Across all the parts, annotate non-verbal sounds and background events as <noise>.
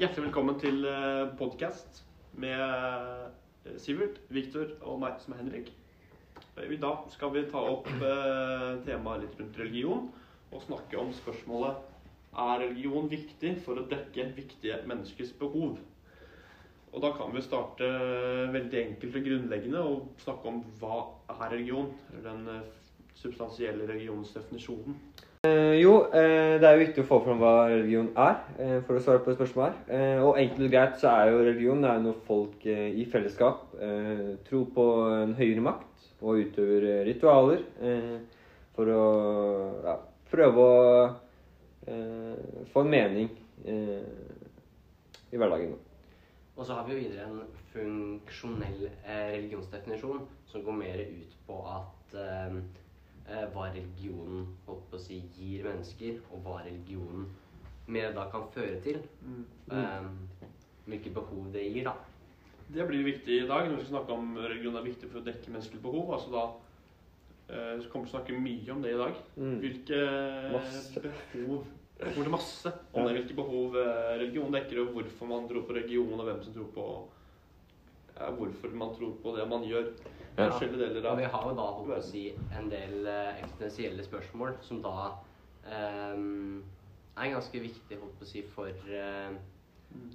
hjertelig velkommen til podkast med eh, Sivert, Viktor og meg som er Henrik. Eh, I dag skal vi ta opp eh, temaet litt rundt religion og snakke om spørsmålet er religion viktig for å dekke viktige menneskers behov. Og da kan vi starte veldig enkelt og grunnleggende og snakke om hva er religion? Eller den eh, substansielle religionsdefinisjonen. Eh, jo, eh, det er jo viktig å få fram hva religion er, eh, for å svare på det spørsmålet her. Og enkelt og greit så er jo religion det er når folk i fellesskap tror på en høyere makt og utøver ritualer for å ja, prøve å få en mening i hverdagen. Og så har vi jo videre en funksjonell religionsdefinisjon som går mer ut på at hva religionen holdt på å si, gir mennesker, og hva religionen mer da kan føre til. Mm. Eh, hvilke behov det gir, da. Det blir viktig i dag når vi skal snakke om religion er viktig for å dekke menneskelige behov. altså da eh, så kommer vi til å snakke mye om det i dag. Mm. Hvilke masse. behov kommer til masse om det, hvilke behov eh, religion dekker, og hvorfor man tror på religion, og hvem som tror på ja, hvorfor man tror på det man gjør. Ja. Forskjellige deler av Og vi har jo da holdt å si en del uh, eksistensielle spørsmål som da um, er ganske viktig holdt på å si for uh,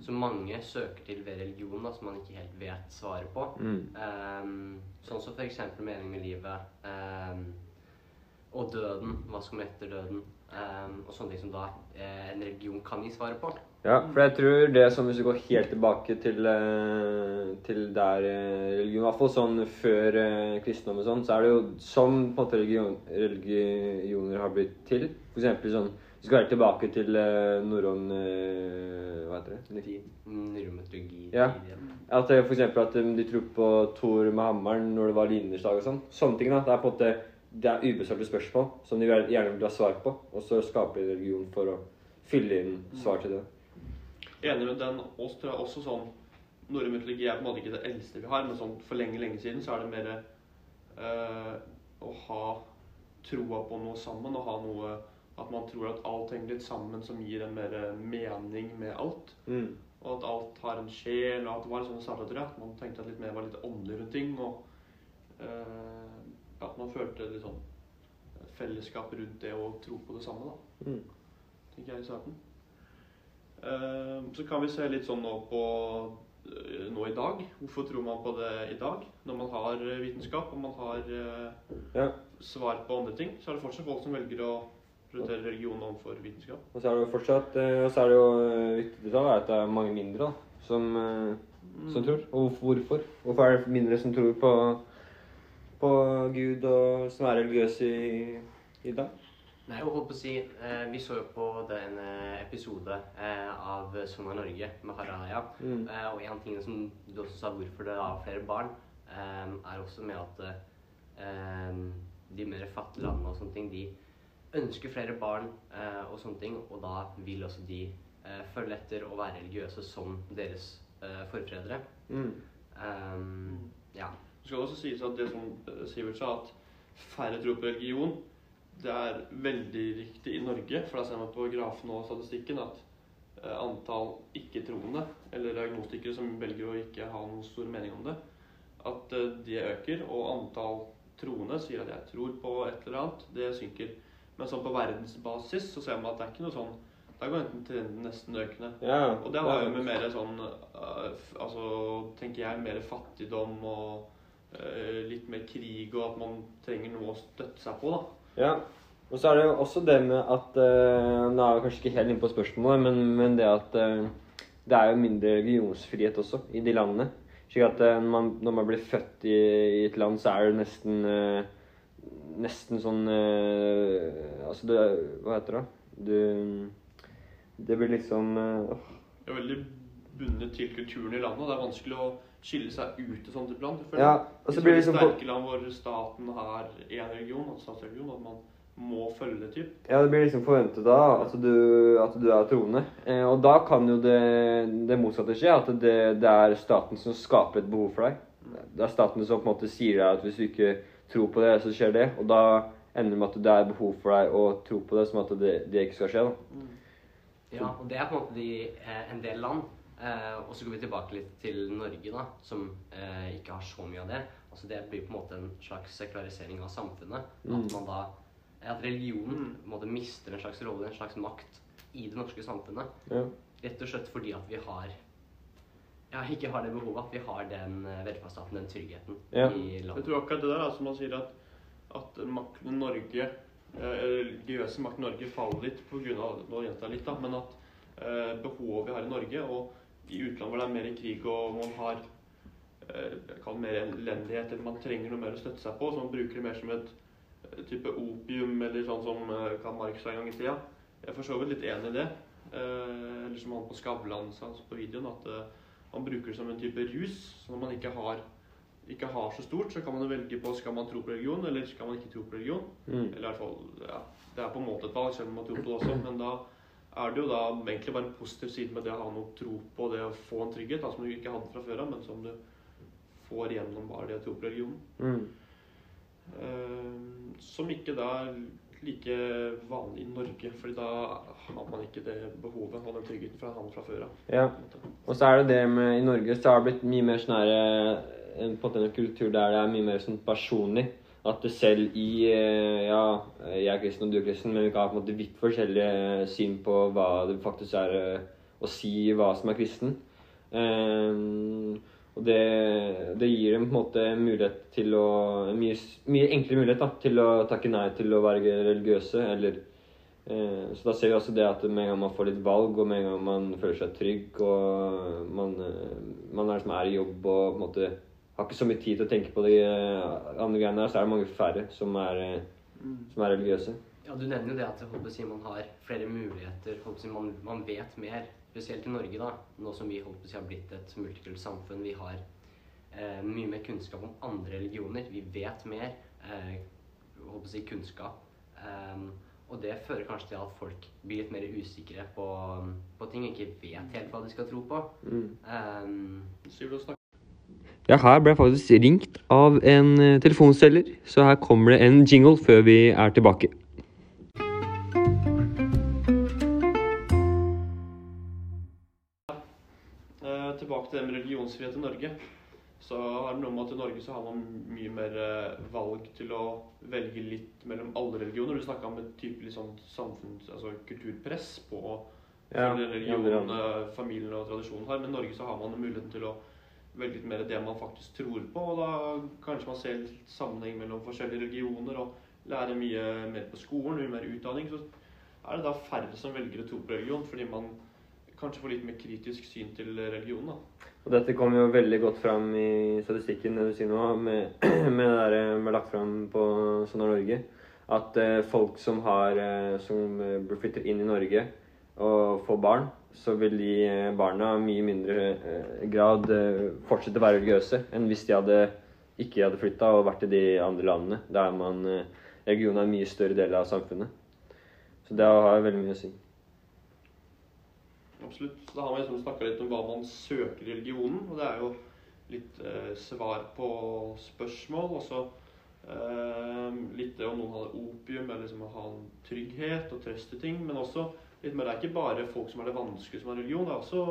Som mange søker til ved religion, da, som man ikke helt vet svaret på. Mm. Um, sånn som f.eks. mening med livet. Um, og døden. Hva som kommer etter døden. Um, og sånne ting som da eh, en religion kan gi svaret på. Ja, for jeg tror det som hvis du går helt tilbake til, eh, til der eh, religion I hvert fall sånn før eh, kristendom og sånn, så er det jo sånn på en måte religion, religioner har blitt til. For eksempel sånn Vi skal helt tilbake til norrøn Hva heter det? Nyrometologi. Ja. At for eksempel at de tror på Thor med hammeren når det var linersdag og sånn. Sånne ting. da, Det er på en måte det er ubesvarte spørsmål som de gjerne vil ha svar på. Og så skaper de religion for å fylle inn svar til det enig med den. Også, tror jeg også sånn Norrøn mytologi er på en måte ikke det eldste vi har, men sånn for lenge, lenge siden så er det mer øh, å ha troa på noe sammen. Og ha noe At man tror at alt henger litt sammen, som gir en mer mening med alt. Mm. Og at alt har en sjel, og at det var sånn starta, tror jeg. At man tenkte at litt mer var litt åndelig rundt ting. Og uh, at man følte litt sånn fellesskap rundt det og tro på det samme, da. Mm. Tenker jeg i starten. Eh, så kan vi se litt sånn nå på eh, nå i dag. Hvorfor tror man på det i dag? Når man har eh, vitenskap og man har ja. svar på andre ting, så er det fortsatt folk som velger å prioritere religion overfor vitenskap. Og så er det jo fortsatt Og så er det jo viktig å at det er mange mindre da, som, som mm. tror. Og hvorfor? Hvorfor er det mindre som tror på, på Gud og som er religiøse i, i dag? Nei, jeg holdt på å si, eh, Vi så jo på den eh, episode eh, av Sånn er Norge med Haraya. Mm. Eh, og en ting som du også sa hvorfor det er flere barn, eh, er også med at eh, de mer fattige landene og sånne ting, de ønsker flere barn og sånne ting. Og da vil også de følge etter å være religiøse som deres forfedre. Mm. Um, ja. Det skal også sies at det som Sivert sa, at færre tror på religion det er veldig riktig i Norge, for da ser man på grafen og statistikken at eh, antall ikke-troende, eller diagnostikere som velger å ikke ha noen stor mening om det, at de det øker. Og antall troende sier at jeg tror på et eller annet, det synker. Men sånn på verdensbasis så ser man at det er ikke noe sånn Da går enten trenden nesten økende. Ja, og det har jo med mer sånn Altså, tenker jeg, mer fattigdom og litt mer krig, og at man trenger noe å støtte seg på, da. Ja. Og så er det jo også det med at uh, Nå er jeg kanskje ikke helt inne på spørsmålet, men, men det at uh, det er jo mindre religionsfrihet også i de landene. Slik at uh, man, når man blir født i, i, et land, så er det nesten Nesten sånn Altså, det, hva heter det? Du Det blir liksom Det er veldig bundet til kulturen i landet. og Det er vanskelig å skille seg ut og sånt land. Ja, og så blir det liksom sterke land hvor staten har én region, altså statsregion, at man må følge det typ. Ja, det blir liksom forventet da at du, at du er troende. Eh, og da kan jo det, det motsatte skje, at det, det, er staten som skaper et behov for deg. Det er staten som på en måte sier deg at hvis du ikke tror på det, så skjer det. Og da ender det med at det er behov for deg å tro på det, som at det, det ikke skal skje. da. Mm. Ja, og det er på en måte de, eh, en del land. Eh, og så går vi tilbake litt til Norge, da, som eh, ikke har så mye av det. Altså Det blir på en måte en slags sekularisering av samfunnet. Mm. At man da At religionen Mm. på en måte mister en slags rolle, en slags makt, i det norske samfunnet. Ja. Rett og slett fordi at vi har Ja, ikke har det behovet. At vi har den eh, velferdsstaten, den tryggheten, Ja. i Jeg tror akkurat det der, altså man sier at, at makten Norge, eh, religiøse makten i Norge faller litt av, nå gjentar jeg litt da, men at eh, behovet vi har i Norge, og i utlandet hvor det er mer krig og man har eh, mer elendighet, eller man trenger noe mer å støtte seg på, så man bruker det mer som et eh, type opium, eller sånn som eh, Karl Marx sa en gang i tida. Jeg er for så vidt litt enig i det. Eller som han på Skavlan sa på videoen, at man bruker det som en type rus, så når man ikke har ikke har så stort, så kan man velge på skal man tro på religion, eller skal man ikke tro på religion. Mm. Eller i hvert fall, ja, Det er på en måte et valg, selv om man tror på det også. Men da er det jo da egentlig bare en positiv side med det å ha noe tro på, det å få en trygghet, da, som du ikke hadde fra før av, men som du får gjennom bare det å tro på religionen. Mm. Uh, som ikke da er like vanlig i Norge, fordi da har man ikke det behovet og den tryggheten fra han fra før av. Ja. Og så er det det med I Norge så har det blitt mye mer sånn her eh, en, en kultur der det er mye mer sånn personlig. At selv i eh, Ja, jeg er kristen og du er kristen, men vi kan ha på en måte vidt forskjellige syn på hva det faktisk er eh, å si hva som er kristen. Um, og det, det gir dem på en måte en mulighet til å En mye, mye enklere mulighet da, til å takke nei til å være religiøse, eller Så da ser vi også det at med en gang man får litt valg, og med en gang man føler seg trygg, og man, man er, liksom er i jobb og på en måte har ikke så mye tid til å tenke på de eh, andre greiene der, så er det mange færre som er, eh, som er religiøse. Ja, Du nevner jo det at håper si, man har flere muligheter. Håper si, man, man vet mer. Spesielt i Norge, da. Nå som vi håper si, har blitt et multikulturelt samfunn. Vi har eh, mye mer kunnskap om andre religioner. Vi vet mer. Eh, håper si, kunnskap. Um, og det fører kanskje til at folk blir litt mer usikre på, på ting. Ikke vet helt hva de skal tro på. Mm. Ehm, Sier du å snakke Ja, her ble jeg faktisk ringt av en eh, telefonselger, så her kommer det en jingle før vi er tilbake. Eh, tilbake til det med religionsfrihet i Norge. Så har det noe med at i Norge så har man mye mer eh, valg til å velge litt mellom alle religioner. Du snakka om et type sånn samfunns... Altså kulturpress på Ja, religionen, eh, familien og tradisjonen har. Men i Norge så har man muligheten til å velge litt mer det man faktisk tror på. Og da kanskje man ser litt sammenheng mellom forskjellige religioner og lærer mye mer på skolen, mye mer utdanning. Så er det da færre som velger å tro på religion, fordi man kanskje får litt mer kritisk syn til religion. da. Og dette kommer jo veldig godt fram i statistikken det du sier nå, med, <clears throat> med det der eh, med lagt fram på Sonar er Norge. At eh, folk som har eh, som flytter inn i Norge og får barn, så vil de eh, barna i mye mindre eh, grad eh, fortsette å være religiøse enn hvis de hadde ikke hadde flytta og vært i de andre landene der man eh, er en mye større del av samfunnet. Så det har veldig mye å si. Absolutt. Så da har vi liksom snakka litt om hva man søker i religionen. Og det er jo litt eh, svar på spørsmål. Og så eh, litt det om noen hadde opium, eller liksom å ha en trygghet og trøst i ting. Men også litt mer, det er ikke bare folk som er det vanskelige som har religion. Det er også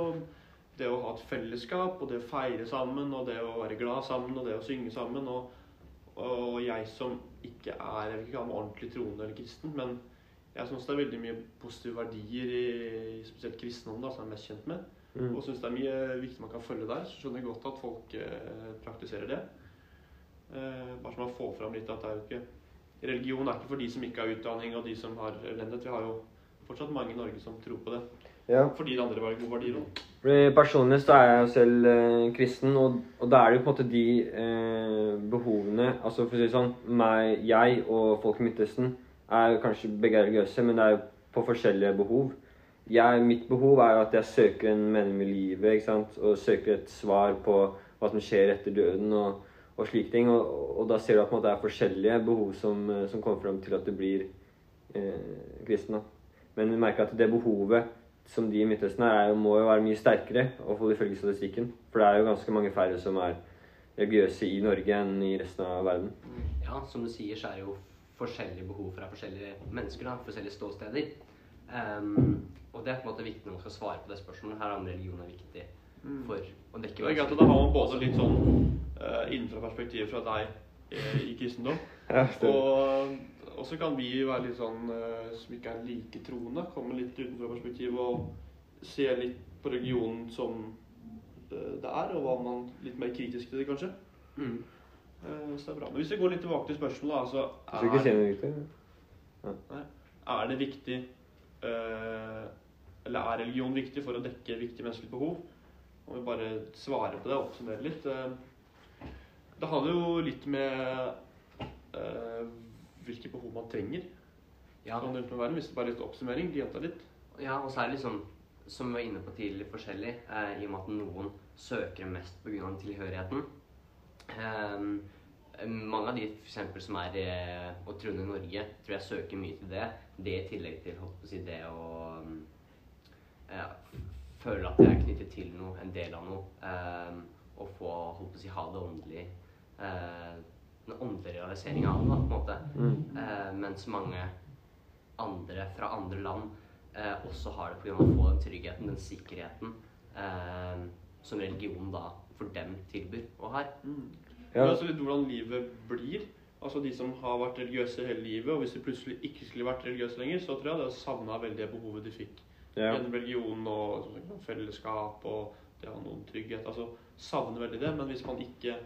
det å ha et fellesskap, og det å feire sammen, og det å være glad sammen, og det å synge sammen. Og, og jeg som ikke er jeg vil ikke kalle meg ordentlig troende eller kristen, men jeg syns det er veldig mye positive verdier i, i spesielt kristendom, da, som jeg er mest kjent med. Mm. Og syns det er mye viktig man kan følge der. Så skjønner jeg godt at folk eh, praktiserer det. Eh, bare så man får fram litt at det er jo ikke Religion er ikke for de som ikke har utdanning, og de som har elendighet. Vi har jo fortsatt mange i Norge som tror på det. Ja. Fordi det andre var gode verdier òg. Personlig så er jeg jo selv eh, kristen, og, og da er det jo på en måte de eh, behovene Altså for å si det sånn, meg, jeg og folk i Midtøsten er kanskje begge religiøse, men det er jo på forskjellige behov. Jeg, mitt behov er jo at jeg søker en mening med livet, ikke sant? og søker et svar på hva som skjer etter døden og, og slike ting. Og, og da ser du at det er forskjellige behov som, eh, som kommer fram til at du blir eh, kristen. da. Men vi merker at det behovet som de i Midtøsten er, er jo- må jo være mye sterkere, i hvert fall ifølge statistikken. For det er jo ganske mange færre som er religiøse i Norge enn i resten av verden. Ja, som du sier, så er det jo forskjellige behov fra forskjellige mennesker. da, Forskjellige ståsteder. Um, Og det er på en måte viktig når man skal svare på det spørsmålet. Her om religion er viktig Mm. for å dekke Det er greit at da har man både litt sånn uh, innenfra perspektiv fra deg eh, i kristendom, Ja, og og så kan vi være litt sånn eh, som ikke er like troende, komme litt utenfor perspektivet og se litt på religionen som eh, det er, og være man litt mer kritisk til det, kanskje. Mm. Eh, Så det er bra. Men hvis vi går litt tilbake til spørsmålet, altså tror ikke er, kjenner riktig. er det viktig eh, Eller er religion viktig for å dekke viktige menneskelige behov? Om vi bare svarer på det og oppsummerer litt. Det handler jo litt med eh, hvilke behov man trenger. Ja. Sånn rundt om verden, Hvis det bare er litt oppsummering, gjenta litt. Ja, og så er det liksom, som vi var inne på tidligere, forskjellig. Eh, I og med at noen søker mest pga. tilhørigheten. Eh, mange av de for eksempel, som er eh, og i Norge, tror jeg søker mye til det. Det i tillegg til holdt på å si, det å eh, føle at jeg er knyttet til noe, en del av noe. Eh, og få holdt på å si, ha det åndelig eh, Den åndelige realiseringa av det, på en måte. Mm. Eh, mens mange andre fra andre land eh, også har det pga. å få den tryggheten, den sikkerheten, eh, som religion da for dem tilbyr og har. Mm. Ja. Men altså litt hvordan livet blir. Altså De som har vært religiøse hele livet, og hvis de plutselig ikke skulle vært religiøse lenger, så tror jeg det savna veldig det behovet de fikk Ja. gjennom religion og fellesskap og det å ha noen trygghet. Altså savner veldig det. Men hvis man ikke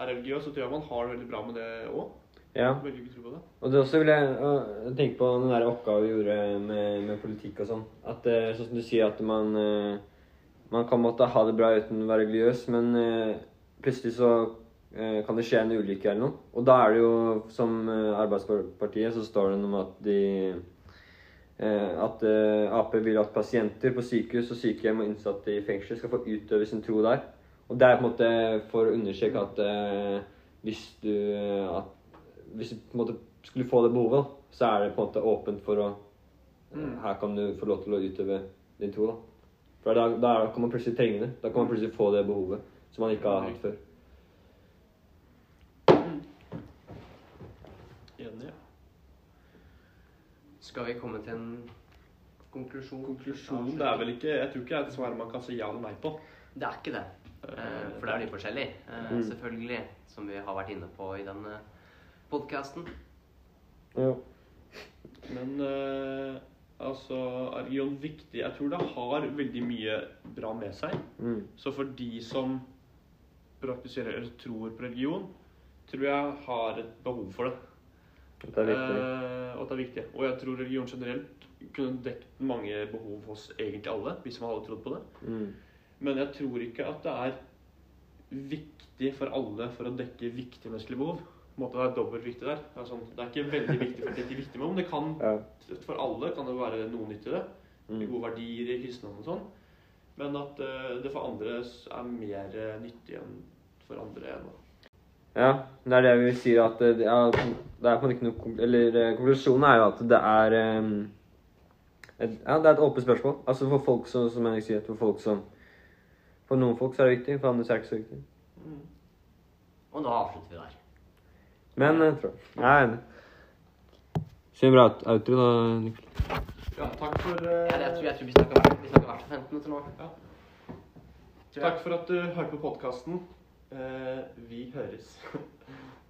er religiøs, så tror jeg man har det veldig bra med det òg. ja. Og det også vil jeg uh, tenke på den der oppgaven vi gjorde med, med politikk og sånn. At uh, sånn som du sier, at man uh, Man kan måtte ha det bra uten å være religiøs, men øh, plutselig så kan det skje en ulykke eller noe. Og da er det jo, som Arbeidspartiet, så står det noe om at de At Ap vil at pasienter på sykehus og sykehjem og innsatte i fengsel skal få utøve sin tro der. Og det er på en måte for å understreke at uh, hvis du at hvis du på en måte skulle få det behovet, så er det på en måte åpent for å Mm. Her kan du få lov til å utøve din tro. da. For da, da kan man plutselig trenge det. Da kan man plutselig få det behovet som man ikke har hatt før. Enig. Skal vi komme til en konklusjon? Konklusjon, det er vel ikke Jeg tror ikke det er et svar man kan si ja eller nei på. Det er ikke det. Eh, for det er litt forskjellig, eh, Mm. selvfølgelig, som vi har vært inne på i denne podkasten. Ja. Men eh, altså religion viktig? Jeg tror det har veldig mye bra med seg. Mm. Så for de som praktiserer eller tror på religion, tror jeg har et behov for det. Det er viktig. Eh, og at det er viktig. Og jeg tror religion generelt kunne dekket mange behov hos egentlig alle, hvis man hadde trodd på det. Mm. Men jeg tror ikke at det er viktig for alle for å dekke viktige menneskelige behov. På en måte Det er dobbelt viktig der. Det er, sånn, det er ikke veldig viktig for å dekke viktige behov, men det kan, Ja. for alle kan det være noe nytt i det. Mm. Gode verdier i kristendommen og sånn. Men at eh, det for andre er mer eh, nyttig enn for andre. enn Ja, det er det vi sier at det er, det er på en ikke noe Eller eh, konklusjonen er jo at det er um, et, Ja, det er et åpent spørsmål. Altså for folk som, som jeg sier, for folk som For noen folk så er det viktig, for andre så er det ikke så viktig. Mm. Og da avslutter vi der. Men jeg tror Jeg er enig. Sier bra out- outro, da, Nikkel. Ja, takk for Ja, eh, jeg, tror, jeg tror vi snakker hvert vi snakker hvert fall 15 minutter nå. Ja. Takk for at du hørte på podkasten. vi høres. <laughs>